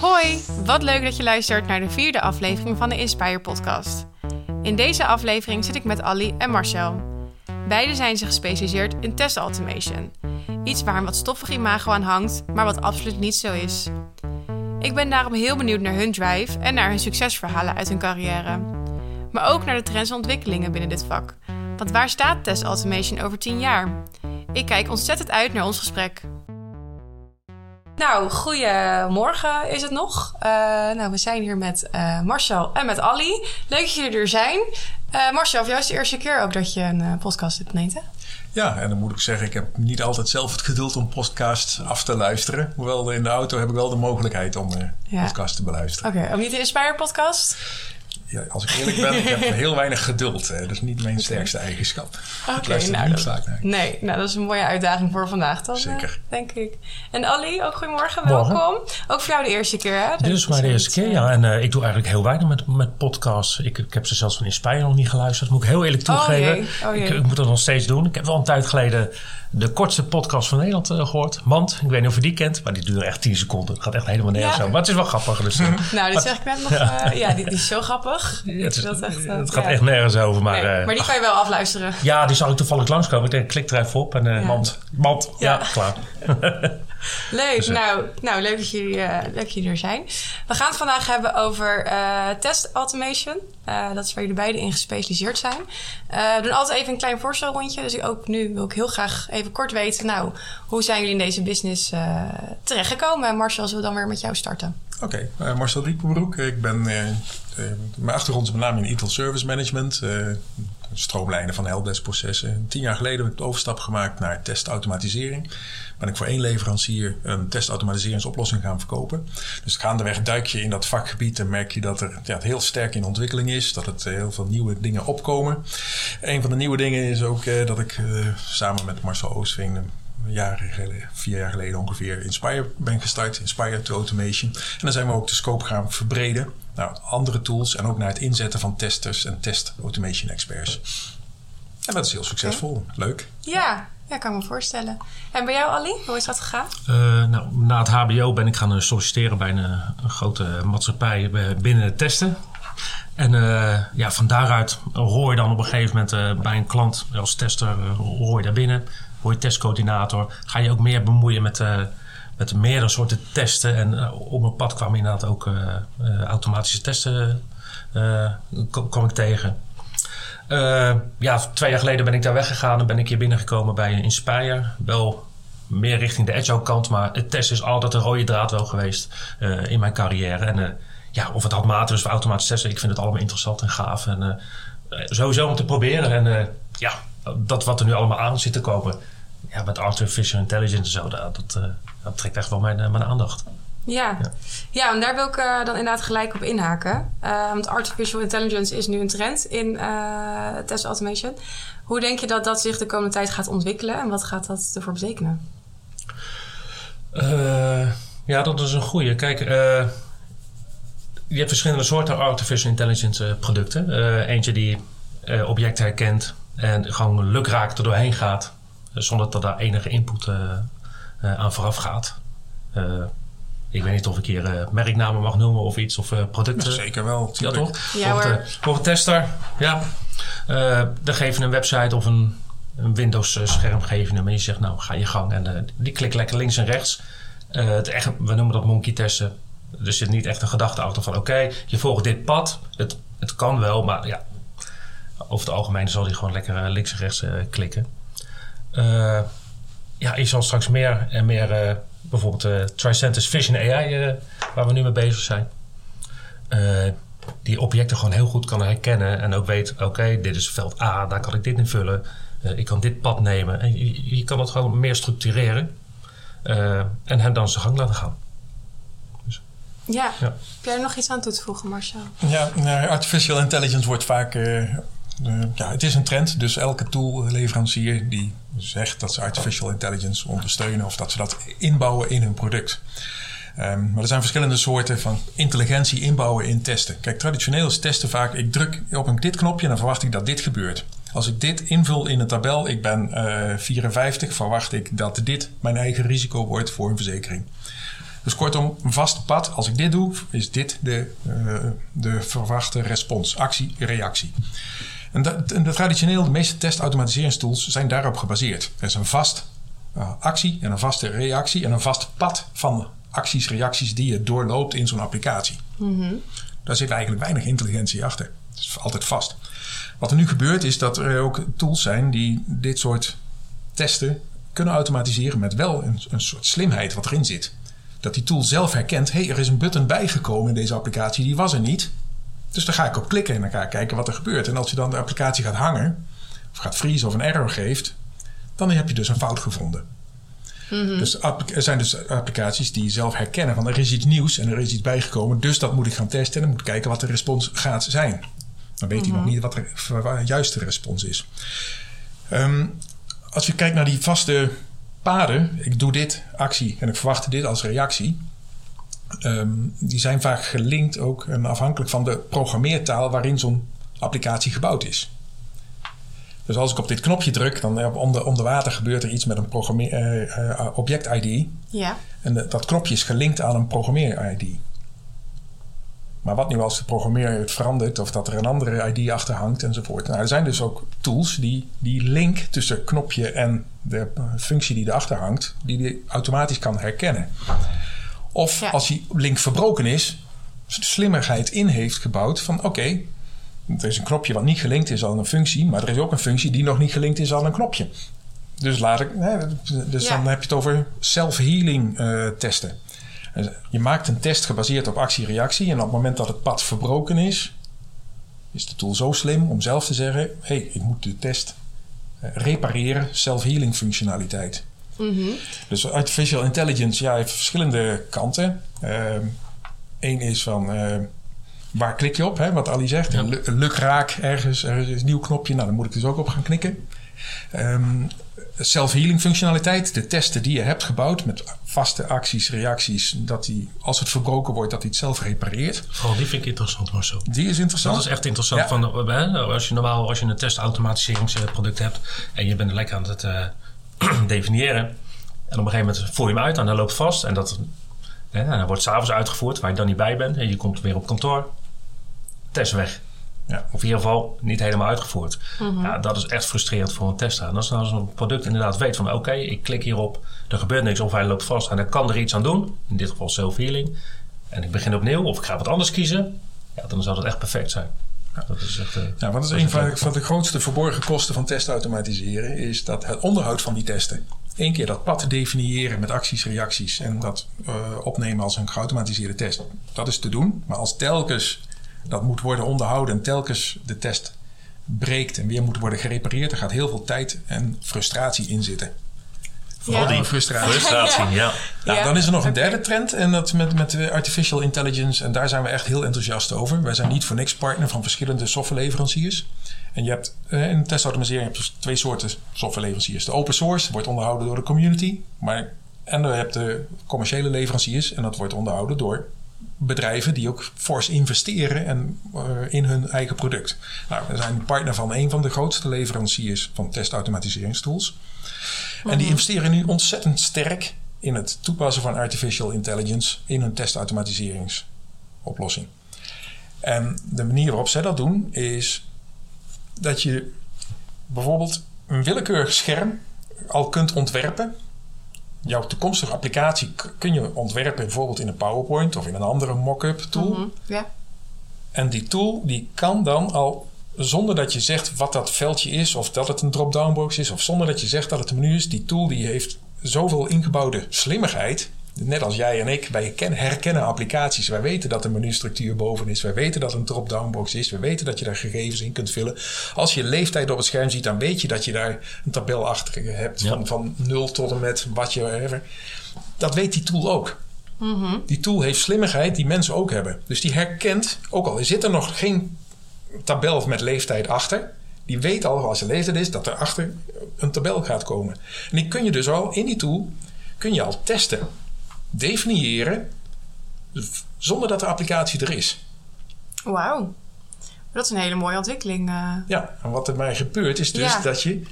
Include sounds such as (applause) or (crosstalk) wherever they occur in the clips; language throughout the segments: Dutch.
Hoi, wat leuk dat je luistert naar de vierde aflevering van de Inspire podcast. In deze aflevering zit ik met Ali en Marcel. Beiden zijn ze gespecialiseerd in test automation. Iets waar een wat stoffig imago aan hangt, maar wat absoluut niet zo is. Ik ben daarom heel benieuwd naar hun drive en naar hun succesverhalen uit hun carrière. Maar ook naar de trends en ontwikkelingen binnen dit vak. Want waar staat test automation over 10 jaar? Ik kijk ontzettend uit naar ons gesprek. Nou, goedemorgen is het nog. Uh, nou, we zijn hier met uh, Marcel en met Ali. Leuk dat jullie er zijn. Uh, Marcel, voor jou is het de eerste keer ook dat je een podcast opneemt, hè? Ja, en dan moet ik zeggen, ik heb niet altijd zelf het geduld om podcasts af te luisteren. Hoewel in de auto heb ik wel de mogelijkheid om ja. podcasts te beluisteren. Oké, okay, ook niet de Inspire podcast? Ja, als ik eerlijk ben, ik heb (laughs) heel weinig geduld. Hè. Dat is niet mijn sterkste eigenschap. Oké, okay, nou, niet vaak naar. Nee, nou, dat is een mooie uitdaging voor vandaag dan. Zeker. Uh, denk ik. En Ali, ook goedemorgen, welkom. Ook voor jou de eerste keer, hè? Dit is maar de eerste keer, ja. En uh, ik doe eigenlijk heel weinig met, met podcasts. Ik, ik heb ze zelfs van Inspire nog niet geluisterd. Moet ik heel eerlijk toegeven. Oh, jee. Oh. Ik, ik, moet dat nog steeds doen. Ik heb wel een tijd geleden de kortste podcast van Nederland uh, gehoord. Mand, ik weet niet of je die kent, maar die duurt echt 10 seconden. Het gaat echt helemaal nergens ja. zo. Maar het is wel grappig. Dus, (laughs) nou, dit zeg ik net nog. (laughs) Ja, uh, ja die, die, is zo grappig. Ja, het, is, dat echt, het gaat echt nergens over. Maar, nee, maar die kan je wel afluisteren. Ja, die zal ik toevallig langskomen. Ik denk, klik er even op en Mand. Mand, ja, klaar. (laughs) Leuk. Dus, nou, nou, leuk dat jullie, uh, leuk dat jullie er zijn. We gaan het vandaag hebben over uh, test automation. Uh, dat is waar jullie beiden in gespecialiseerd zijn. we doen altijd even een klein voorstelrondje. Dus ook nu wil ik heel graag even kort weten... nou, hoe zijn jullie in deze business terechtgekomen? Marcel, zullen we dan weer met jou starten? Oké, okay. Marcel Riepenbroek. Ik ben... mijn achtergrond is met name in e Service Management stroomlijnen van helpdesk-processen. Tien jaar geleden heb ik de overstap gemaakt naar testautomatisering. Ben ik voor één leverancier een testautomatiseringsoplossing gaan verkopen. Dus gaandeweg duik je in dat vakgebied en merk je dat er, ja, het heel sterk in ontwikkeling is. Dat het heel veel nieuwe dingen opkomen. Een van de nieuwe dingen is ook eh, dat ik eh, samen met Marcel Oostving jaren vier jaar geleden ongeveer, Inspire ben gestart. Inspire to Automation. En dan zijn we ook de scope gaan verbreden naar andere tools en ook naar het inzetten van testers en test automation experts. En dat is heel succesvol. Leuk. Ja, ja, kan me voorstellen. En bij jou, Ali, hoe is dat gegaan? Uh, nou, na het HBO ben ik gaan solliciteren bij een, een grote maatschappij binnen het testen. En uh, ja, van daaruit hoor je dan op een gegeven moment uh, bij een klant als tester, hoor je daar binnen, hoor je testcoördinator. Ga je ook meer bemoeien met met meerdere soorten testen. En uh, op mijn pad kwamen inderdaad ook uh, automatische testen kwam ik tegen. ja, twee jaar geleden ben ik daar weggegaan en ben ik hier binnengekomen bij Inspire. Wel meer richting de agile kant, maar het testen is altijd een rode draad wel geweest in mijn carrière. En ja, of het handmatig is of automatisch testen, ik vind het allemaal interessant en gaaf. En sowieso om te proberen. En ja, dat wat er nu allemaal aan zit te komen ja, met artificial intelligence en zo, dat, dat, dat trekt echt wel mijn, eh, mijn aandacht. Ja. ja. ja, en daar wil ik uh, dan inderdaad gelijk op inhaken. Uh, want artificial intelligence is nu een trend in uh, test automation. Hoe denk je dat dat zich de komende tijd gaat ontwikkelen en wat gaat dat ervoor betekenen? ja, dat is een goede. Kijk, je hebt verschillende soorten artificial intelligence producten. eentje die objecten herkent en gewoon lukraak er doorheen gaat zonder dat daar enige input uh, aan vooraf gaat. Uh, ik weet niet of ik hier uh, merknamen mag noemen of iets, of producten. zeker wel. Ja, toch? Ja, voor een tester, ja. dan geven een website of een, een Windows-scherm geven hem en je zegt, nou, ga je gang. En die klikt lekker links en rechts. het echt, we noemen dat monkey testen. Er zit niet echt een gedachte achter van, oké, je volgt dit pad. Het, het kan wel, maar ja, over het algemeen zal hij gewoon lekker links en rechts klikken ja, je zal straks meer en meer uh, bijvoorbeeld uh, Tricentis Vision AI, uh, eh, waar we nu mee bezig zijn. die objecten gewoon heel goed kan herkennen en ook weet, oké, dit is veld A, daar kan ik dit invullen. ik kan dit pad nemen. En je, je kan het gewoon meer structureren en hem dan zijn gang laten gaan. Dus, ja. ja. Heb jij er nog iets aan toe te voegen, Marcel? Ja, nou, artificial intelligence wordt vaak uh, ja, het is een trend. Dus elke toolleverancier die zegt dat ze artificial intelligence ondersteunen of dat ze dat inbouwen in hun product. Um, maar er zijn verschillende soorten van intelligentie inbouwen in testen. Kijk, traditioneel is testen vaak: ik druk op een dit knopje en dan verwacht ik dat dit gebeurt. Als ik dit invul in een tabel, ik ben uh, 54, verwacht ik dat dit mijn eigen risico wordt voor een verzekering. Dus kortom, een vast pad. Als ik dit doe, is dit de, uh, de verwachte respons. Actie, reactie. En de, de, traditioneel, de meeste testautomatiseringstools zijn daarop gebaseerd. Er is een vast uh, actie en een vaste reactie en een vast pad van acties, reacties die je doorloopt in zo'n applicatie. Mm Daar zit eigenlijk weinig intelligentie achter. Het is altijd vast. Wat er nu gebeurt is dat er ook tools zijn die dit soort testen kunnen automatiseren met wel een, een soort slimheid wat erin zit. Dat die tool zelf herkent, hé, hey, er is een button bijgekomen in deze applicatie, die was er niet. Dus daar ga ik op klikken en dan ga ik kijken wat er gebeurt. En als je dan de applicatie gaat hangen, of gaat vriezen of een error geeft, dan heb je dus een fout gevonden. Mhm. Dus er zijn dus applicaties die zelf herkennen van er is iets nieuws en er is iets bijgekomen. Dus dat moet ik gaan testen en dan moet ik kijken wat de respons gaat zijn. Dan weet hij nog niet wat de juiste respons is. Ehm, als je kijkt naar die vaste paden, ik doe dit, actie, en ik verwacht dit als reactie. Ehm, die zijn vaak gelinkt ook en afhankelijk van de programmeertaal waarin zo'n applicatie gebouwd is. Dus als ik op dit knopje druk, dan eh, onder, onder water gebeurt er iets met een uh, uh, object-ID. Ja. En de, dat knopje is gelinkt aan een programmeer-ID. Maar wat nu als de programmeer het verandert of dat er een andere ID achter hangt enzovoort. Nou, er zijn dus ook tools die die link tussen knopje en de functie die erachter hangt, die die automatisch kan herkennen. Of Ja. als die link verbroken is, slimmerheid in heeft gebouwd van oké, er is een knopje wat niet gelinkt is aan een functie, maar er is ook een functie die nog niet gelinkt is aan een knopje. Dus, laat ik, dus Ja. dan heb je het over self-healing eh, testen. Dus Je maakt een test gebaseerd op actie-reactie. En op het moment dat het pad verbroken is, is de tool zo slim om zelf te zeggen: hé, hey, ik moet de test eh, repareren, self-healing functionaliteit. Mhm. Dus artificial intelligence ja, heeft verschillende kanten. Eén is van eh, waar klik je op, hè, wat Ali zegt. Ja. Een lu- Een lukraak ergens, er is een nieuw knopje, nou, dan moet ik dus ook op gaan knikken. Ehm, self-healing functionaliteit, de testen die je hebt gebouwd met vaste acties, reacties, dat die als het verbroken wordt, dat hij het zelf repareert. Vooral die vind ik interessant, Marcel. Die is interessant. Dat is echt interessant. Ja. Van, hè, als je normaal als je een testautomatiseringsproduct hebt en je bent er lekker aan het eh, (clears throat) definiëren. En op een gegeven moment voer je hem uit en dan loopt vast. En dat, hè, en wordt s'avonds uitgevoerd waar je dan niet bij bent. En je komt weer op kantoor. Test weg. Ja. Of in ieder geval niet helemaal uitgevoerd. Ja, dat is echt frustrerend voor een tester. En als nou zo'n product inderdaad weet van oké, ik klik hierop, er gebeurt niks of hij loopt vast en ik kan er iets aan doen. In dit geval self-healing. En ik begin opnieuw of ik ga wat anders kiezen. Ja, dan zou dat echt perfect zijn. Ja, dat is echt... eh, Ja, wat is een van de grootste verborgen kosten van testautomatiseren? Is dat het onderhoud van die testen. Eén keer dat pad definiëren met acties, reacties en dat eh, opnemen als een geautomatiseerde test. Dat is te doen. Maar als telkens dat moet worden onderhouden en telkens de test breekt en weer moet worden gerepareerd, er gaat heel veel tijd en frustratie in zitten. Vooral Ja. die frustratie. Frustratie, ja. Nou, Ja, dan is er nog een derde trend en dat met, met artificial intelligence. En daar zijn we echt heel enthousiast over. Wij zijn niet voor niks partner van verschillende softwareleveranciers. En je hebt eh, in testautomatisering heb je dus twee soorten softwareleveranciers. De open source wordt onderhouden door de community. Maar, en je hebt de commerciële leveranciers en dat wordt onderhouden door bedrijven die ook fors investeren en, eh, in hun eigen product. Nou, we zijn partner van een van de grootste leveranciers van testautomatiseringstools. En die investeren nu ontzettend sterk in het toepassen van artificial intelligence in hun testautomatiseringsoplossing. En de manier waarop zij dat doen is dat je bijvoorbeeld een willekeurig scherm al kunt ontwerpen. Jouw toekomstige applicatie kun je ontwerpen bijvoorbeeld in een PowerPoint of in een andere mock-up tool. Mhm. Ja. En die tool die kan dan al, zonder dat je zegt wat dat veldje is, of dat het een drop-down box is, of zonder dat je zegt dat het een menu is, die tool die heeft zoveel ingebouwde slimmigheid. Net als jij en ik, wij ken- herkennen applicaties. Wij weten dat er menustructuur boven is. Wij weten dat een drop-down box is. We weten dat je daar gegevens in kunt vullen. Als je leeftijd op het scherm ziet, dan weet je dat je daar een tabel achter hebt. Ja. Van, van 0 tot en met wat je whatever. Dat weet die tool ook. Die tool heeft slimmigheid die mensen ook hebben. Dus die herkent, ook al zit er nog geen tabel met leeftijd achter, die weet al als er leeftijd is dat er achter een tabel gaat komen. En die kun je dus al in die tool kun je al testen, definiëren, zonder dat de applicatie er is. Wauw. Dat is een hele mooie ontwikkeling. eh. Ja, en wat er mij gebeurt is dus Ja. dat je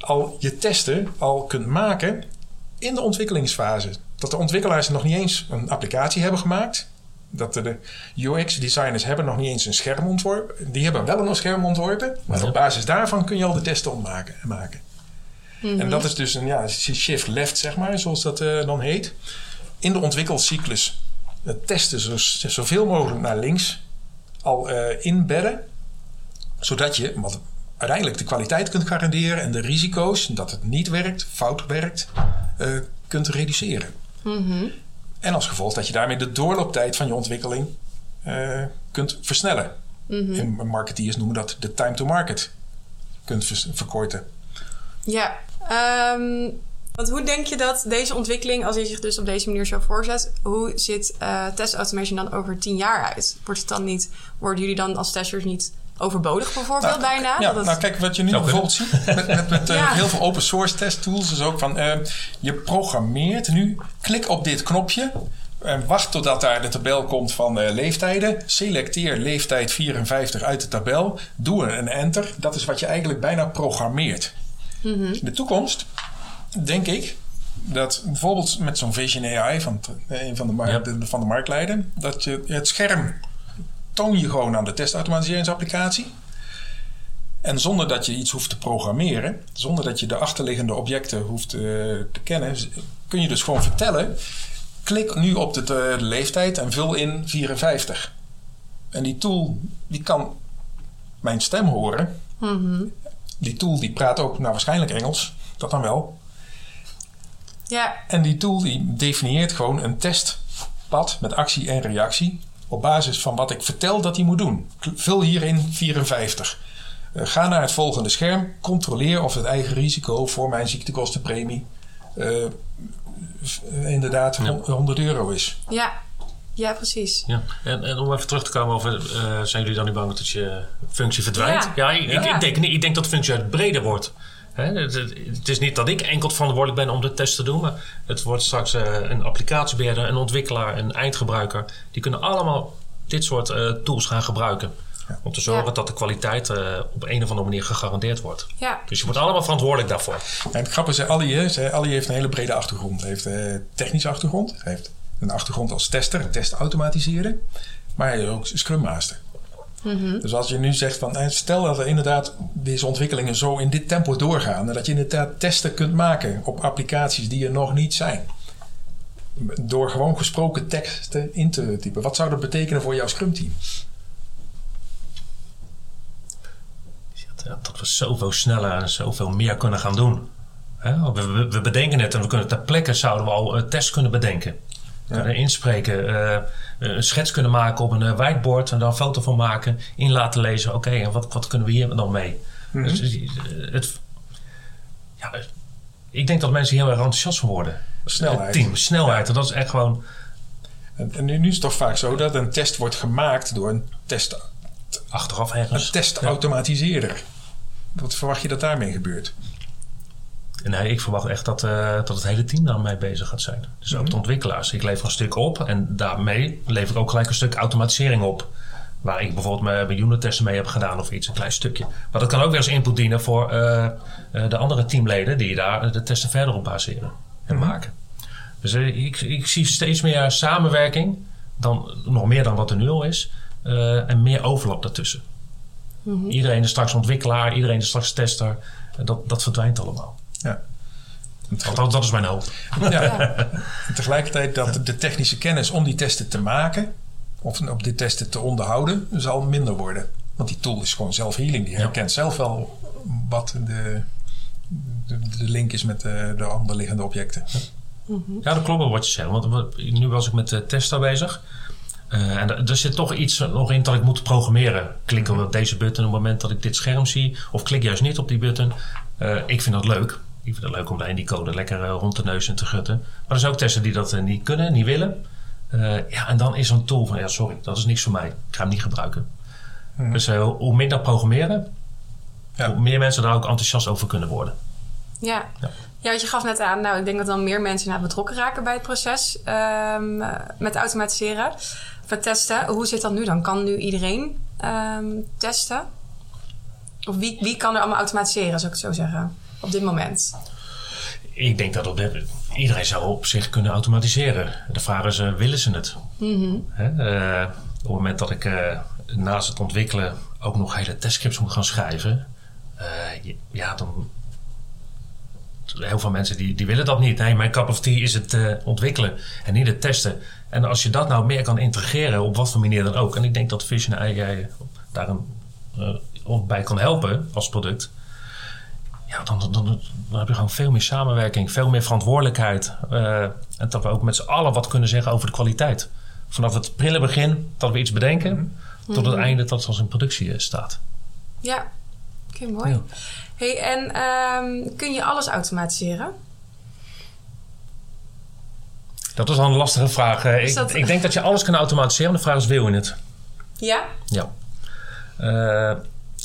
al je testen al kunt maken in de ontwikkelingsfase. dat de ontwikkelaars nog niet eens een applicatie hebben gemaakt. Dat de UX-designers hebben nog niet eens een scherm ontworpen. Die hebben wel een scherm ontworpen. Maar Ja. op basis daarvan kun je al de testen ontmaken, maken. En dat is dus een ja, shift left, zeg maar, zoals dat eh, dan heet. In de ontwikkelcyclus het testen zo, zoveel mogelijk naar links al eh inbedden. Zodat je wat, uiteindelijk de kwaliteit kunt garanderen en de risico's dat het niet werkt, fout werkt, eh, kunt reduceren. En als gevolg dat je daarmee de doorlooptijd van je ontwikkeling eh, kunt versnellen. In marketeers noemen dat de time to market. Kunt verkorten. Ja, ehm, want hoe denk je dat deze ontwikkeling, als je zich dus op deze manier zo voorzet, hoe ziet eh test automation dan over tien jaar uit? Wordt het dan niet, worden jullie dan als testers niet overbodig bijvoorbeeld Nou, bijna? Ja, Dat het- nou kijk, wat je nu bijvoorbeeld ziet met, met, met (laughs) eh, heel veel open source test tools is ook van eh, je programmeert nu, klik op dit knopje en wacht totdat daar de tabel komt van eh, leeftijden. Selecteer leeftijd 54 uit de tabel, doe een enter. Dat is wat je eigenlijk bijna programmeert. In de toekomst denk ik dat bijvoorbeeld met zo'n Vision AI van t- een van de, mar- Ja. de- van de marktleider, dat je het scherm toon je gewoon aan de testautomatiseringsapplicatie. En zonder dat je iets hoeft te programmeren, zonder dat je de achterliggende objecten hoeft eh, te kennen, kun je dus gewoon vertellen: klik nu op de, de leeftijd en vul in 54. En die tool die kan mijn stem horen. Die tool die praat ook nou, waarschijnlijk Engels, dat dan wel. ja, En die tool die definieert gewoon een testpad met actie en reactie. Op basis van wat ik vertel dat hij moet doen. Vul hierin 54. Eh, ga naar het volgende scherm. Controleer of het eigen risico voor mijn ziektekostenpremie eh, eh, inderdaad Ja. hon- 100 euro is. ja, ja, precies. Ja, en, en om even terug te komen over, eh, zijn jullie dan niet bang dat je functie verdwijnt? Ja. Ja, ik, ik- Ja. Ik, denk, niet- ik denk dat de functie uit breder wordt. Hè, het, het- het is niet dat ik enkel verantwoordelijk ben om de test te doen, maar het wordt straks eh, een applicatiebeheerder, een ontwikkelaar, een eindgebruiker. Die kunnen allemaal dit soort eh, tools gaan gebruiken. Om te zorgen Ja. dat de kwaliteit eh, op een of andere manier gegarandeerd wordt. Ja, Dus je wordt allemaal verantwoordelijk daarvoor. En het grappige is, Ali, Ali heeft een hele brede achtergrond. Hij heeft eh technische achtergrond. Hij heeft een achtergrond als tester, testautomatiseren. Maar hij is ook Scrum Master. Dus als je nu zegt van, eh, stel dat er inderdaad deze ontwikkelingen zo in dit tempo doorgaan. En dat je inderdaad testen kunt maken op applicaties die er nog niet zijn. Door gewoon gesproken teksten in te typen. Wat zou dat betekenen voor jouw Scrum team? Dat we zoveel sneller en zoveel meer kunnen gaan doen. Hè? We, bedenken het en we kunnen ter plekke zouden we al een test kunnen bedenken. Kunnen inspreken, eh, een schets kunnen maken op een eh, whiteboard en daar een foto van maken, in laten lezen. Oké, en wat, wat kunnen we hier dan mee? Dus, eh, het, ja, ik denk dat mensen heel erg enthousiast van worden. Snelheid. Het team, snelheid. En dat is echt gewoon. En, en nu, nu is het toch vaak zo dat een test wordt gemaakt door een, test, Achteraf een ergens. testautomatiseerder. Wat verwacht je dat daarmee gebeurt? Nee, ik verwacht echt dat, eh, dat het hele team daarmee bezig gaat zijn. Dus ook de ontwikkelaars. Ik lever een stuk op en daarmee lever ik ook gelijk een stuk automatisering op. Waar ik bijvoorbeeld mijn, unit-testen mee heb gedaan of iets, een klein stukje. Maar dat kan ook weer als input dienen voor eh, eh, de andere teamleden die daar de testen verder op baseren en maken. Dus ik, ik zie steeds meer samenwerking, dan, nog meer dan wat er nu al is, en meer overlap daartussen. Iedereen is straks ontwikkelaar, iedereen is straks tester. En Dat, dat verdwijnt allemaal. Ja. Althans, dat is mijn hoop. Ja. En tegelijkertijd dat de technische kennis om die testen te maken of op die testen te onderhouden zal minder worden. Want die tool is gewoon zelfhealing. Die Ja. herkent zelf wel wat de, de, de link is met de, de onderliggende objecten. Ja, dat klopt wel wat je zegt. Want we- nu was ik met de Testa bezig. Eh, en er- zit toch iets nog in dat ik moet programmeren. Klik op deze button op het moment dat ik dit scherm zie. Of klik juist niet op die button. Eh, ik vind dat leuk. Ik vind het leuk om daar in die code lekker eh, rond de neus in te gutten. Maar er zijn ook testen die dat eh, niet kunnen, niet willen. Eh, ja, en dan is zo'n tool van, ja sorry, dat is niks voor mij. Ik ga hem niet gebruiken. Dus hoe minder programmeren, Ja. hoe meer mensen daar ook enthousiast over kunnen worden. Ja. Ja. ja, want je gaf net aan, nou, ik denk dat dan meer mensen nou, betrokken raken bij het proces ehm, eh, met automatiseren. Het testen. Hoe zit dat nu dan? Kan nu iedereen ehm, testen? Of wie, wie kan er allemaal automatiseren, zou ik het zo zeggen, op dit moment? ik denk dat op dit, iedereen zou op zich kunnen automatiseren. De vraag is, eh, willen ze het? Hè? Eh, op het moment dat ik eh, naast het ontwikkelen ook nog hele testscripts moet gaan schrijven, ja, dan. Heel veel mensen die, die willen dat niet. Nee, mijn cup of tea is het ontwikkelen en niet het testen. En als je dat nou meer kan integreren, op wat voor manier dan ook. En ik denk dat Vision AI daar een, bij kan helpen als product. Ja, dan, dan, dan, dan heb je gewoon veel meer samenwerking, veel meer verantwoordelijkheid. eh, en dat we ook met z'n allen wat kunnen zeggen over de kwaliteit. Vanaf het prille begin dat we iets bedenken, tot het einde dat het als in productie eh, staat. Ja, oké, mooi. Ja. Hey, en ehm, kun je alles automatiseren? Dat is al een lastige vraag. Eh, ik, dat- ik denk dat je alles kan automatiseren. De vraag is, wil je het? Ja? Ja.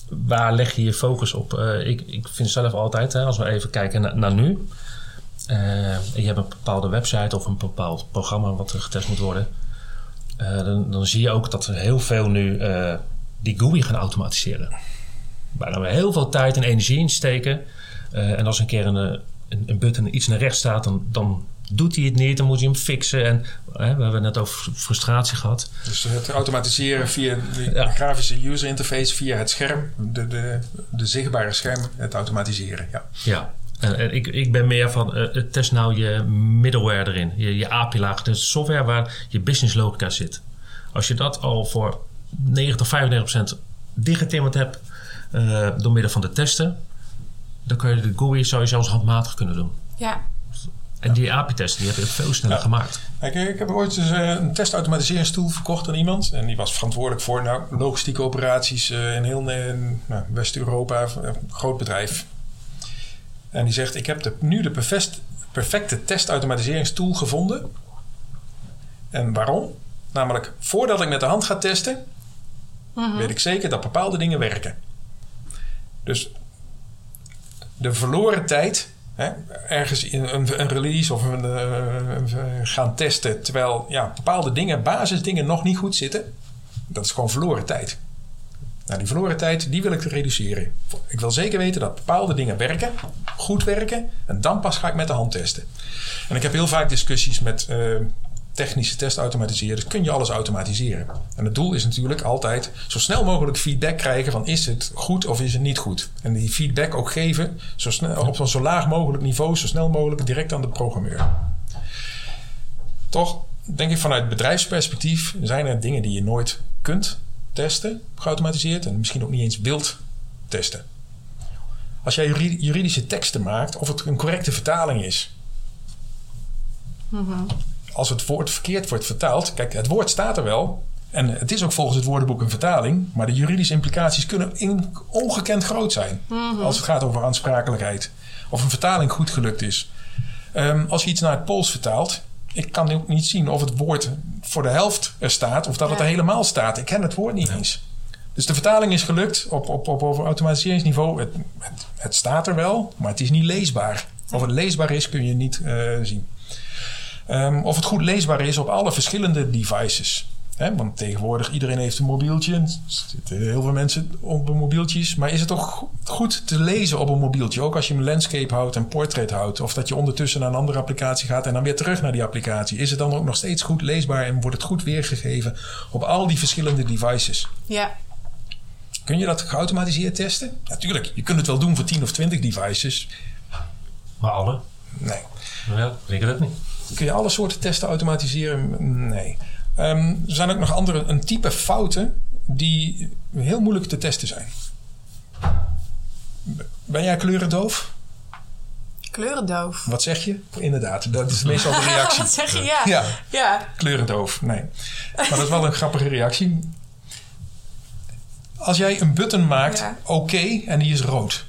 Waar leg je je focus op? Eh, ik, ik vind zelf altijd, hè, als we even kijken na- naar nu. eh, je hebt een bepaalde website of een bepaald programma wat er getest moet worden. eh, dan, dan zie je ook dat er heel veel nu die GUI gaan automatiseren. Waar we heel veel tijd en energie in steken. En als een keer een, een, een button iets naar rechts staat, dan, dan doet hij het niet. Dan moet je hem fixen. En eh, we hebben het net over frustratie gehad. Dus het automatiseren via de Ja. grafische user interface, via het scherm, de, de, de zichtbare scherm, het automatiseren. Ja. Ja, en, en ik, ik ben meer van eh, test nou je middleware erin, je, je API-laag, de software waar je business logica zit. Als je dat al voor 90, 95 procent dichtgetimmerd hebt eh, door middel van de testen, dan kun je de GUI zou je zelfs handmatig kunnen doen. Ja. En die API-testen die heb je veel sneller Ja. gemaakt. Kijk, ik heb ooit eens, eh, een testautomatiseringstoel verkocht aan iemand. En die was verantwoordelijk voor nou, logistieke operaties eh, in heel eh, nou, West-Europa, een groot bedrijf. En die zegt, ik heb de, nu de perfecte testautomatiseringstoel gevonden. En waarom? Namelijk, voordat ik met de hand ga testen, weet ik zeker dat bepaalde dingen werken. Dus de verloren tijd, ergens in een, een release of eh, een- gaan testen, terwijl ja, bepaalde dingen, basisdingen nog niet goed zitten, dat is gewoon verloren tijd. Nou, die verloren tijd, die wil ik reduceren. Ik wil zeker weten dat bepaalde dingen werken, goed werken, en dan pas ga ik met de hand testen. En ik heb heel vaak discussies met eh, technische testautomatiseerders. Kun je alles automatiseren? En het doel is natuurlijk altijd zo snel mogelijk feedback krijgen van is het goed of is het niet goed? En die feedback ook geven zo snel, op zo laag mogelijk niveau, zo snel mogelijk direct aan de programmeur. Toch denk ik vanuit bedrijfsperspectief zijn er dingen die je nooit kunt testen, geautomatiseerd, en misschien ook niet eens wilt testen. Als jij juri- juridische teksten maakt, of het een correcte vertaling is. Als het woord verkeerd wordt vertaald, kijk, het woord staat er wel. En het is ook volgens het woordenboek een vertaling, maar de juridische implicaties kunnen in- ongekend groot zijn. Als het gaat over aansprakelijkheid. Of een vertaling goed gelukt is. Ehm, als je iets naar het Pools vertaalt, ik kan ook niet zien of het woord voor de helft er staat of dat het er helemaal staat. Ik ken het woord niet eens. Dus de vertaling is gelukt op, op, op, op automatiseringsniveau. Het, het, het staat er wel, maar het is niet leesbaar. Of het leesbaar is, kun je niet eh, zien. Ehm, of het goed leesbaar is op alle verschillende devices. Hè, want tegenwoordig iedereen heeft een mobieltje. Er zitten heel veel mensen op mobieltjes. Maar is het toch go- goed te lezen op een mobieltje? Ook als je een landscape houdt en portrait houdt. Of dat je ondertussen naar een andere applicatie gaat en dan weer terug naar die applicatie. Is het dan ook nog steeds goed leesbaar en wordt het goed weergegeven op al die verschillende devices? Ja. Kun je dat geautomatiseerd testen? Natuurlijk, je kunt het wel doen voor 10 of 20 devices. Maar alle? Nee. Ja, ik denk het niet. Kun je alle soorten testen automatiseren? Nee. Ehm, er zijn ook nog andere, een type fouten die heel moeilijk te testen zijn. Ben jij kleurendoof? Kleurendoof. Wat zeg je? Inderdaad, dat is meestal de (laughs) reactie. Wat zeg je? Ja. Ja. Ja. Kleurendoof, nee. Maar dat is wel een grappige reactie. Als jij een button maakt, Ja. oké, en die is rood.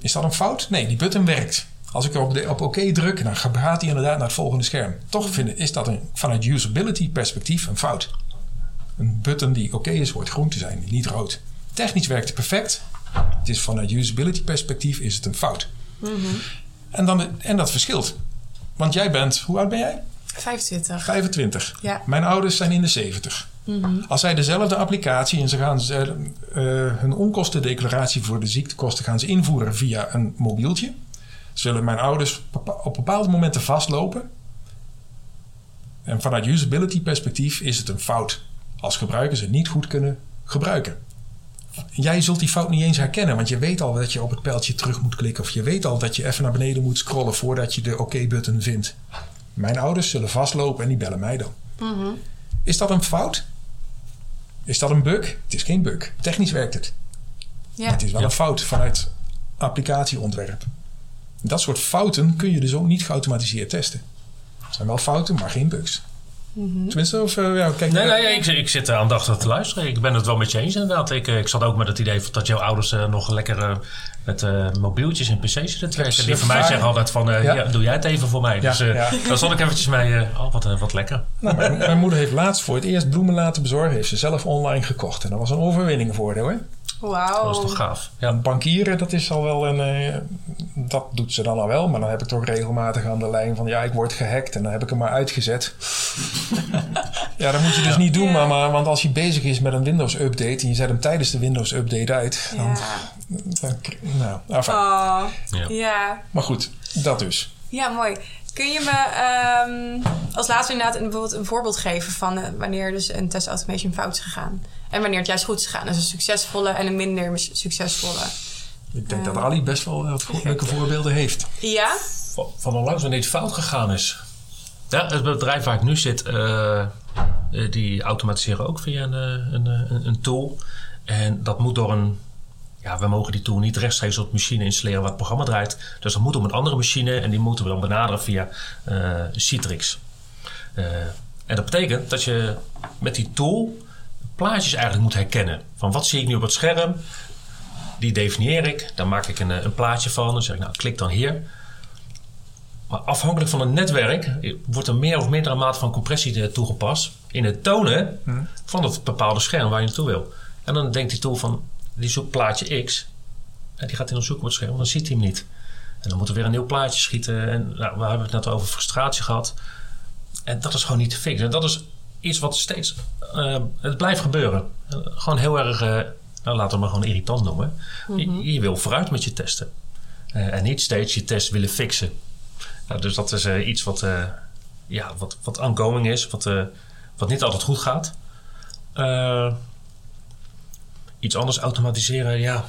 Is dat een fout? Nee, die button werkt. Als ik op, de- op oké druk, dan gaat hij inderdaad naar het volgende scherm. Toch vind, is dat een, vanuit usability perspectief een fout. Een button die oké is, hoort groen te zijn, niet rood. Technisch werkt het perfect. Het is vanuit usability perspectief is het een fout. En, dan, en dat verschilt. Want jij bent, hoe oud ben jij? 25. 25. Ja. Mijn ouders zijn in de 70. Als zij dezelfde applicatie en ze gaan ze, eh, hun onkostendeclaratie voor de ziektekosten gaan ze invoeren via een mobieltje, zullen mijn ouders op bepaalde momenten vastlopen. En vanuit usability perspectief is het een fout als gebruikers het niet goed kunnen gebruiken. Jij zult die fout niet eens herkennen, want je weet al dat je op het pijltje terug moet klikken. Of je weet al dat je even naar beneden moet scrollen voordat je de OK-button vindt. Mijn ouders zullen vastlopen en die bellen mij dan. Is dat een fout? Is dat een bug? Het is geen bug. Technisch werkt het. Ja. Het is wel Ja. een fout vanuit applicatieontwerp. Dat soort fouten kun je dus ook niet geautomatiseerd testen. Het zijn wel fouten, maar geen bugs. Tenminste, of eh, ja, kijk. Nee, eh, nee, ik, ik zit aandachtig te luisteren. Ik ben het wel met je eens inderdaad. Ik, eh, ik zat ook met het idee dat jouw ouders nog lekker met eh, mobieltjes en pc's zitten te werken. Die van mij zeggen altijd van, eh, Ja. ja, doe jij het even voor mij. Ja, dus eh ja. daar zat ik eventjes mee, eh, oh, wat, wat lekker. Nou, mijn, mijn moeder heeft laatst voor het eerst bloemen laten bezorgen. Heeft ze zelf online gekocht. En dat was een overwinning voor haar hoor. Wauw. Dat is toch gaaf. Ja, Bankieren, dat is al wel een. eh, dat doet ze dan al wel. Maar dan heb ik toch regelmatig aan de lijn van ja, ik word gehackt. En dan heb ik hem maar uitgezet. (laughs) ja, dat moet je dus niet doen, Ja. mama. Want als hij bezig is met een Windows-update. en je zet hem tijdens de Windows-update uit. Dan, Ja. dan, nou, enfin. Oh. Ja. Ja. Maar goed, dat dus. Ja, mooi. Kun je me ehm, als laatste inderdaad een, bijvoorbeeld een voorbeeld geven van eh, wanneer dus een test automation fout is gegaan? En wanneer het juist goed is gegaan? Dus een succesvolle en een minder succesvolle. Ik denk dat Ali best wel wat go- leuke voorbeelden heeft. Ja? van, van onlangs wanneer het fout gegaan is. Ja, het bedrijf waar ik nu zit, eh, eh, die automatiseren ook via een, eh, een, eh, een, een tool. En dat moet door een. Ja, we mogen die tool niet rechtstreeks op de machine installeren waar het programma draait. Dus dat moet op een andere machine en die moeten we dan benaderen via eh, Citrix. Eh, en dat betekent dat je met die tool plaatjes eigenlijk moet herkennen. Van wat zie ik nu op het scherm? Die definieer ik. Dan maak ik een, eh, een plaatje van. Dan zeg ik, nou, klik dan hier. Maar afhankelijk van het netwerk wordt er meer of mindere mate van compressie toegepast in het tonen van het bepaalde scherm waar je naartoe wil. En dan denkt die tool van, die zoekt plaatje X. En die gaat hij dan zoeken op het scherm, want dan ziet hij hem niet. En dan moeten we weer een nieuw plaatje schieten. En nou, we hebben het net over frustratie gehad. En dat is gewoon niet te fixen. En dat is iets wat steeds, eh, het blijft gebeuren. Gewoon heel erg, eh, nou laten we maar gewoon irritant noemen. je, je wil vooruit met je testen. Eh, en niet steeds je test willen fixen. Nou, dus dat is eh, iets wat, ja, wat, wat ongoing is, wat, wat niet altijd goed gaat. Iets anders automatiseren, ja,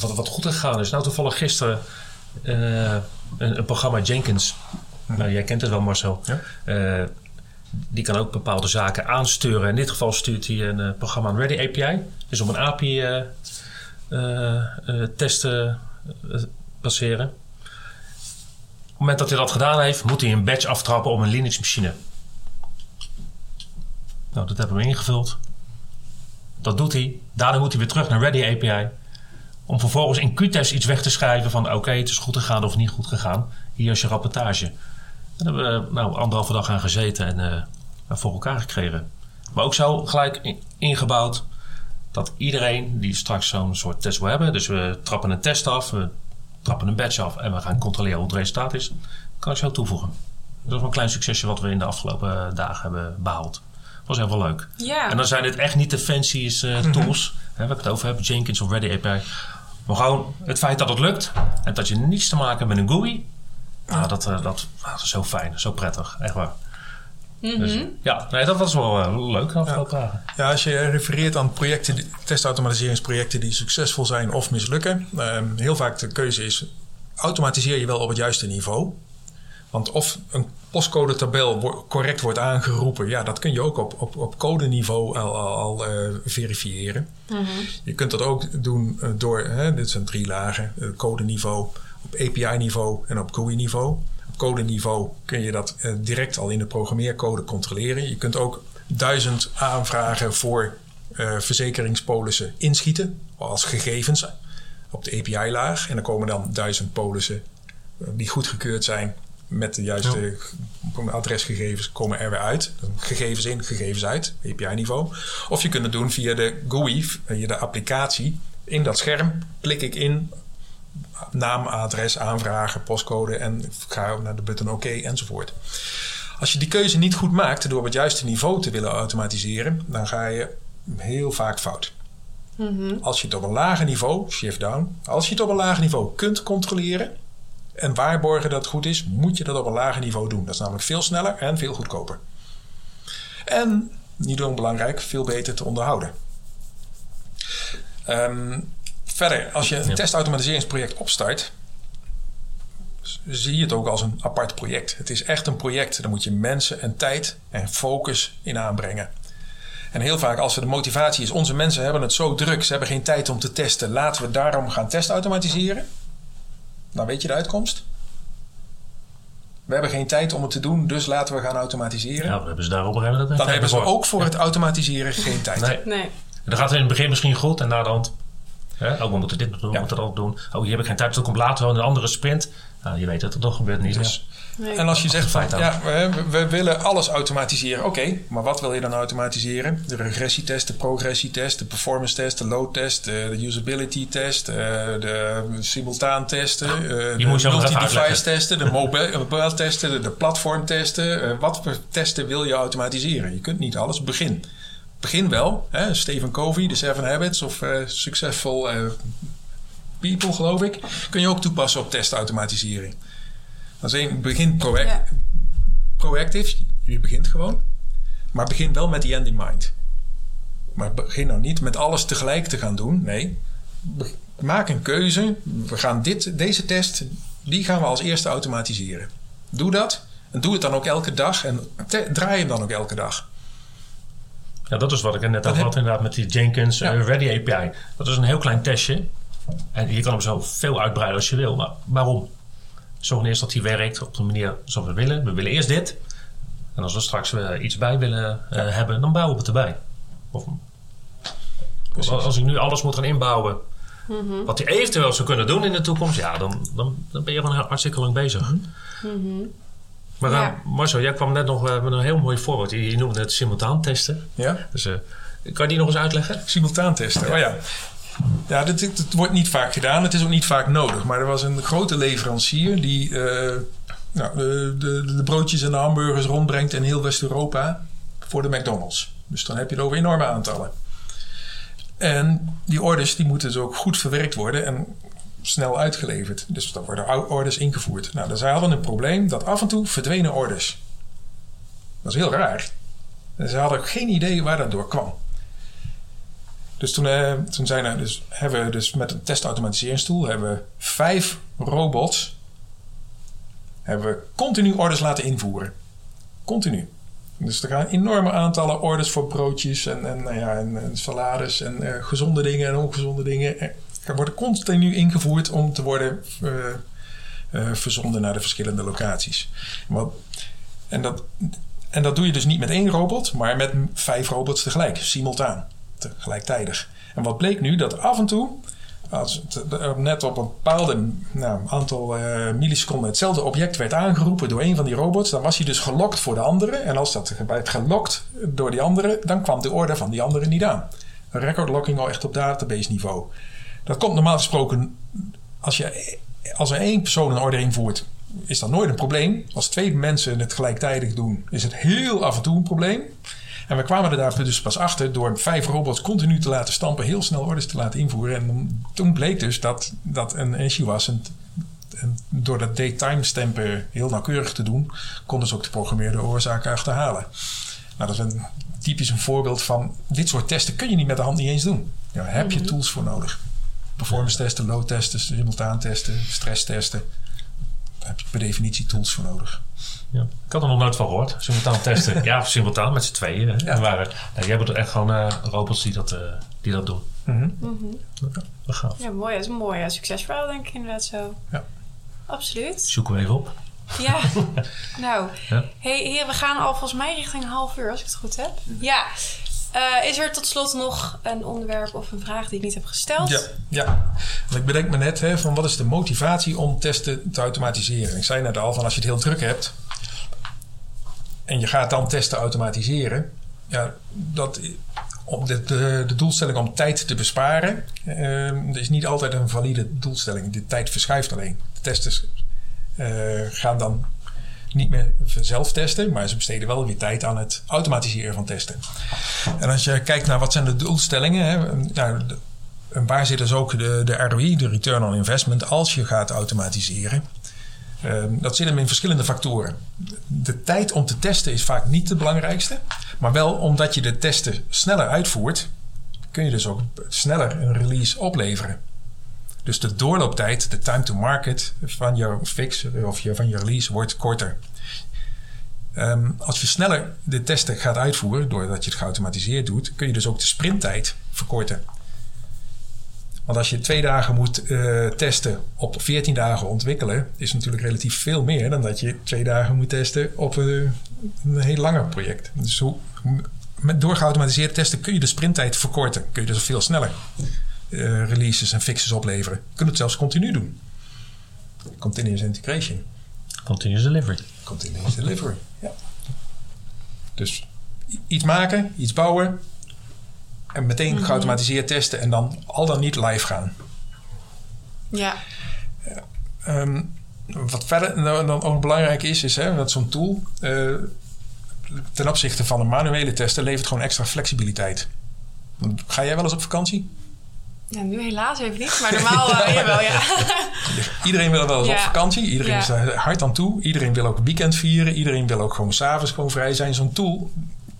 wat, wat goed gegaan is. Nou, toevallig gisteren eh, een, een programma Jenkins. Nou, jij kent het wel, Marcel. Ja. Eh, die kan ook bepaalde zaken aansturen. In dit geval stuurt hij een eh, programma aan Ready API. Dus om een API testen eh, passeren. Op het moment dat hij dat gedaan heeft, moet hij een batch aftrappen op een Linux-machine. Nou, dat hebben we ingevuld. Dat doet hij. Daarna moet hij weer terug naar Ready API. Om vervolgens in Qtest iets weg te schrijven van... oké, het is goed gegaan of niet goed gegaan. Hier is je rapportage. Daar hebben we nou, anderhalve dag aan gezeten en eh, voor elkaar gekregen. Maar ook zo gelijk in- ingebouwd dat iedereen die straks zo'n soort test wil hebben... dus we trappen een test af, we trappen een batch af... en we gaan controleren hoe het resultaat is... kan ik zo toevoegen. Dat is wel een klein succesje wat we in de afgelopen eh, dagen hebben behaald. Was heel wel leuk. Ja. En dan zijn dit echt niet de fancy's eh, tools. Hè, waar ik het over heb, Jenkins of Ready API. Maar gewoon het feit dat het lukt. En dat je niets te maken hebt met een GUI. Nou, dat, eh, dat, ah, dat is zo fijn, zo prettig. Echt waar. Dus, ja, nee, dat was wel eh, leuk de afgelopen dagen. Ja, als je refereert aan projecten, testautomatiseringsprojecten die succesvol zijn of mislukken. ehm, heel vaak de keuze is, automatiseer je wel op het juiste niveau? Want of een postcode-tabel correct wordt aangeroepen, ja, dat kun je ook op, op, op codeniveau al, al, al, eh, verifiëren. Je kunt dat ook doen eh, door, hè, dit zijn drie lagen, eh, codeniveau, op API-niveau en op GUI-niveau. Op codeniveau kun je dat direct al in de programmeercode controleren. Je kunt ook duizend aanvragen voor eh, verzekeringspolissen inschieten als gegevens op de API-laag. En dan komen dan duizend polissen die goedgekeurd zijn met de juiste adresgegevens komen er weer uit. Gegevens in, gegevens uit, API-niveau. Of je kunt het doen via de GUI, via de applicatie. In dat scherm klik ik in naam, adres, aanvragen, postcode en ga naar de button OK enzovoort. Als je die keuze niet goed maakt door op het juiste niveau te willen automatiseren, dan ga je heel vaak fout. Als je het op een lager niveau, shift down, als je het op een lager niveau kunt controleren, en waarborgen dat het goed is, moet je dat op een lager niveau doen. Dat is namelijk veel sneller en veel goedkoper. En, niet onbelangrijk, veel beter te onderhouden. Ehm, verder, als je een Ja. testautomatiseringsproject opstart, zie je het ook als een apart project. Het is echt een project. Daar moet je mensen en tijd en focus in aanbrengen. En heel vaak als de motivatie is, onze mensen hebben het zo druk, ze hebben geen tijd om te testen, laten we daarom gaan testautomatiseren. Dan weet je de uitkomst. We hebben geen tijd om het te doen, dus laten we gaan automatiseren. Ja, dan hebben ze daar op een gegeven moment Dan hebben ze voor. ook voor het automatiseren geen tijd. Nee. Nee. En dan gaat het in het begin misschien goed en na de hand. Hè, oh, we moeten dit doen, we Ja. moeten dat doen. Oh, hier heb ik geen tijd, dus dat komt later wel in een andere sprint. Nou, je weet dat het toch gebeurt niet. Dus, Nee. En als je zegt van ja, we, we willen alles automatiseren. Oké, maar wat wil je dan automatiseren? De regressietest, de progressietest, de performance test, de load test, de, de usability test, eh, de simultaan testen, eh, de allemaal even multi-device testen, de mobile, (laughs) mobile testen, de, de platform testen. Eh, wat voor testen wil je automatiseren? Je kunt niet alles. Begin. Begin wel. Hè? Stephen Covey, de Seven Habits of Successful People, geloof ik. Kun je ook toepassen op testautomatisering. Dat is één, begin proact, Ja. proactief. Je begint gewoon. Maar begin wel met die end in mind. Maar begin nou niet met alles tegelijk te gaan doen. Nee. Be- Maak een keuze. We gaan dit, deze test, die gaan we als eerste automatiseren. Doe dat. En doe het dan ook elke dag. En draai hem dan ook elke dag. Ja, dat is wat ik er net over had inderdaad met die Jenkins Ja. eh, Ready API. Dat is een heel klein testje. En je kan hem zo veel uitbreiden als je wil. Maar waarom? Zorg eerst dat hij werkt op de manier zoals we willen. We willen eerst dit. En als we straks eh, iets bij willen eh, hebben, dan bouwen we het erbij. Of, Precies. als ik nu alles moet gaan inbouwen, wat hij eventueel zou kunnen doen in de toekomst, ja, dan, dan, dan ben je gewoon hartstikke lang bezig. Maar eh, Ja. Marcel, jij kwam net nog eh, met een heel mooi voorbeeld. Je, je noemde het simultaan testen. Ja? Dus, eh, kan je die nog eens uitleggen? Simultaan testen. Oh ja. Ja, dat, wordt niet vaak gedaan. Het is ook niet vaak nodig. Maar er was een grote leverancier die eh, nou, de, de, de broodjes en de hamburgers rondbrengt in heel West-Europa voor de McDonald's. Dus dan heb je het over enorme aantallen. En die orders die moeten dus ook goed verwerkt worden en snel uitgeleverd. Dus dan worden orders ingevoerd. Nou, dus zij hadden een probleem dat af en toe verdwenen orders. Dat is heel raar. En ze hadden geen idee waar dat door kwam. Dus toen, eh, toen zijn er dus, hebben we dus met een testautomatiseringstoel hebben we vijf robots hebben we continu orders laten invoeren. Continu. Dus er gaan enorme aantallen orders voor broodjes en, en, nou ja, en, salades en eh, gezonde dingen en ongezonde dingen. Er worden continu ingevoerd om te worden eh, verzonden naar de verschillende locaties. En, dat, en dat doe je dus niet met één robot, maar met vijf robots tegelijk, simultaan gelijktijdig. En wat bleek nu? Dat af en toe, als het eh, net op een bepaalde nou, aantal eh, milliseconden hetzelfde object werd aangeroepen door een van die robots, dan was hij dus gelokt voor de andere. En als dat werd gelokt door die andere, dan kwam de orde van die andere niet aan. Record locking al echt op database niveau. Dat komt normaal gesproken, als, je, als er één persoon een order invoert, is dat nooit een probleem. Als twee mensen het gelijktijdig doen, is het heel af en toe een probleem. En we kwamen er daar dus pas achter door vijf robots continu te laten stampen, heel snel orders te laten invoeren. En toen bleek dus dat dat een issue was. En, en door dat daytime stampen heel nauwkeurig te doen, konden ze ook de programmeerde oorzaken achterhalen. Nou, dat is een typisch een voorbeeld van dit soort testen kun je niet met de hand niet eens doen. Daar heb je tools voor nodig. Performance testen, load testen, simultaan testen, stress testen. Daar heb je per definitie tools voor nodig. Ja. Ik had er nog nooit van gehoord. Simultaan testen. (laughs) ja, simultaan met z'n tweeën. hè. Ja. Waren, ja, jij hebt er echt gewoon eh, robots die dat, eh, die dat doen. Mhm. Dat gaaf. Ja, mooi. Dat is een mooi ja, succesverhaal, denk ik inderdaad zo. Ja. Absoluut. Zoeken we even op. Ja. (laughs) nou, Ja. hey, we gaan al volgens mij richting een half uur, als ik het goed heb. Ja. Eh, is er tot slot nog een onderwerp of een vraag die ik niet heb gesteld? Ja, ja. Want ik bedenk me net hè, van wat is de motivatie om testen te automatiseren. Ik zei net al van als je het heel druk hebt en je gaat dan testen automatiseren. Ja, dat, om de, de, de doelstelling om tijd te besparen eh, is niet altijd een valide doelstelling. De tijd verschuift alleen. De testers eh, gaan dan niet meer zelf testen, maar ze besteden wel weer tijd aan het automatiseren van testen. En als je kijkt naar wat zijn de doelstellingen, hè, nou, de- waar zit dus ook de, de ROI, de return on investment, als je gaat automatiseren. Ehm, dat zit hem in verschillende factoren. De tijd om te testen is vaak niet de belangrijkste. Maar wel omdat je de testen sneller uitvoert, kun je dus ook sneller een release opleveren. Dus de doorlooptijd, de time to market van je fix of van je release wordt korter. Ehm, als je sneller de testen gaat uitvoeren, doordat je het geautomatiseerd doet, kun je dus ook de sprinttijd verkorten. Want als je twee dagen moet uh, testen op 14 dagen ontwikkelen, is natuurlijk relatief veel meer dan dat je twee dagen moet testen op een heel langer project. Dus hoe, met testen kun je de sprinttijd verkorten. Kun je dus veel sneller uh, releases en fixes opleveren. Je kunt het zelfs continu doen. Continuous integration. Continuous delivery. Continuous delivery, ja. Dus iets maken, iets bouwen, en meteen mm -hmm. geautomatiseerd testen en dan al dan niet live gaan. Ja. Um, wat verder nou, dan ook belangrijk is, is hè, dat zo'n tool uh, ten opzichte van een manuele testen levert gewoon extra flexibiliteit. Ga jij wel eens op vakantie? Ja, nu helaas even niet, maar normaal uh, (laughs) jawel, ja. Iedereen wil wel eens ja. op vakantie. Iedereen ja. is daar hard aan toe. Iedereen wil ook weekend vieren. Iedereen wil ook gewoon s'avonds gewoon vrij zijn. Zo'n tool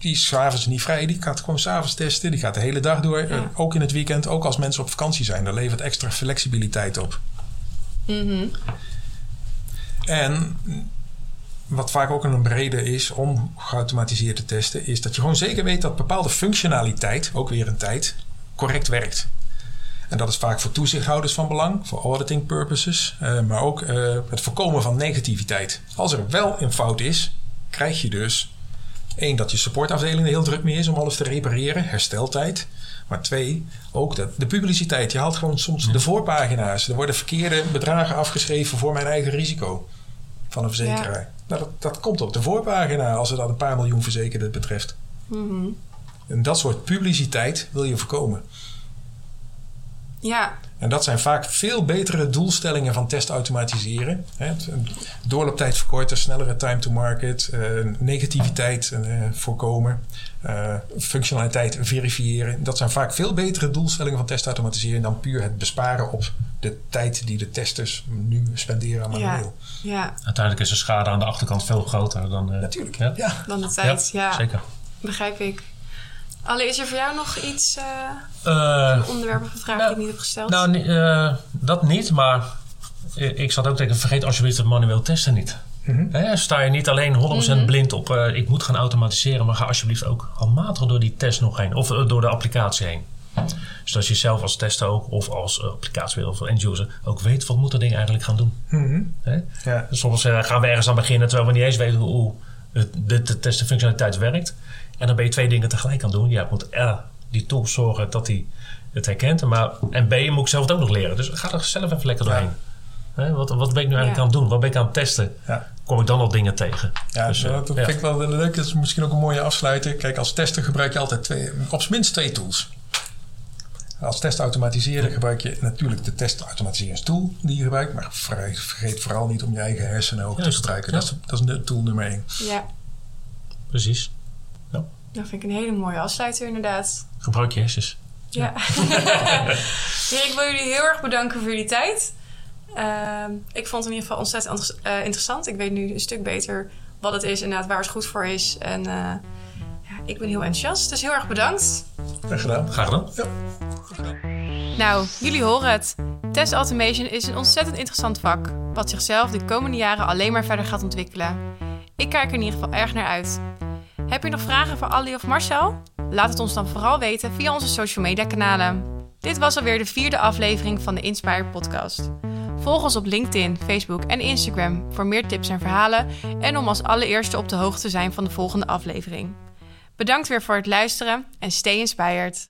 die is s'avonds niet vrij. Die gaat gewoon s'avonds testen. Die gaat de hele dag door. Ja. Ook in het weekend. Ook als mensen op vakantie zijn. Daar levert extra flexibiliteit op. Mm -hmm. En wat vaak ook een reden is om geautomatiseerd te testen... is dat je gewoon zeker weet dat bepaalde functionaliteit... ook weer een tijd, correct werkt. En dat is vaak voor toezichthouders van belang, voor auditing purposes, uh, maar ook uh, het voorkomen van negativiteit. Als er wel een fout is, krijg je dus één dat je supportafdeling er heel druk mee is om alles te repareren, hersteltijd. Maar twee, ook de, de publiciteit. Je haalt gewoon soms de voorpagina's. Er worden verkeerde bedragen afgeschreven voor mijn eigen risico van een verzekeraar. Ja. Nou, dat, dat komt op de voorpagina als er dan een paar miljoen verzekerden betreft. Mm -hmm. En dat soort publiciteit wil je voorkomen. Ja. En dat zijn vaak veel betere doelstellingen van test automatiseren. Doorlooptijd verkorten, snellere time to market, uh, negativiteit uh, voorkomen, uh, functionaliteit verifiëren. Dat zijn vaak veel betere doelstellingen van test automatiseren dan puur het besparen op de tijd die de testers nu spenderen aan manueel. Ja. ja. Uiteindelijk is de schade aan de achterkant veel groter dan, Natuurlijk. Ja. ja. dan de tijd. Ja, ja. zeker. Begrijp ik. Alle, is er voor jou nog iets, uh, uh, onderwerp of een vraag nou, die ik niet heb gesteld? Nou, uh, dat niet, maar ik zat ook denken, vergeet alsjeblieft het manueel testen niet. Mm -hmm. He, sta je niet alleen 100% mm -hmm. blind op, ik moet gaan automatiseren, maar ga alsjeblieft ook handmatig door die test nog heen, of door de applicatie heen. Zodat je zelf als tester ook, of als applicatie of end-user, ook weet wat moet dat ding eigenlijk gaan doen. Mm -hmm. ja. Soms gaan we ergens aan beginnen terwijl we niet eens weten hoe de, de testenfunctionaliteit werkt. En dan ben je twee dingen tegelijk aan doen. Je moet R, die tool zorgen dat hij het herkent. Maar, en B, moet ik zelf het ook nog leren. Dus ga er zelf even lekker doorheen. Ja. Wat, wat ben ik nu eigenlijk ja. aan het doen? Wat ben ik aan het testen? Ja. Kom ik dan nog dingen tegen? Ja, dus, dat vind ik wel leuk. Dat is misschien ook een mooie afsluiter. Kijk, als tester gebruik je altijd twee, op zijn minst twee tools. Als testautomatiseren gebruik je natuurlijk de testautomatiseringstool die je gebruikt. Maar vergeet vooral niet om je eigen hersenen ook te gebruiken. Dat, is, dat is tool nummer één. Ja. Precies. Dat vind ik een hele mooie afsluiter inderdaad. Gebruik je hersens. Ja. ja. (laughs) ik wil jullie heel erg bedanken voor jullie tijd. Uh, ik vond het in ieder geval ontzettend uh, interessant. Ik weet nu een stuk beter wat het is inderdaad, waar het goed voor is. En uh, ja, ik ben heel enthousiast, dus heel erg bedankt. Graag gedaan. Graag gedaan. Ja. Nou, jullie horen het. Test automation is een ontzettend interessant vak, wat zichzelf de komende jaren alleen maar verder gaat ontwikkelen. Ik kijk er in ieder geval erg naar uit. Heb je nog vragen voor Ali of Marcel? Laat het ons dan vooral weten via onze social media kanalen. Dit was alweer de vierde aflevering van de Inspire podcast. Volg ons op LinkedIn, Facebook en Instagram voor meer tips en verhalen en om als allereerste op de hoogte te zijn van de volgende aflevering. Bedankt weer voor het luisteren en stay inspired.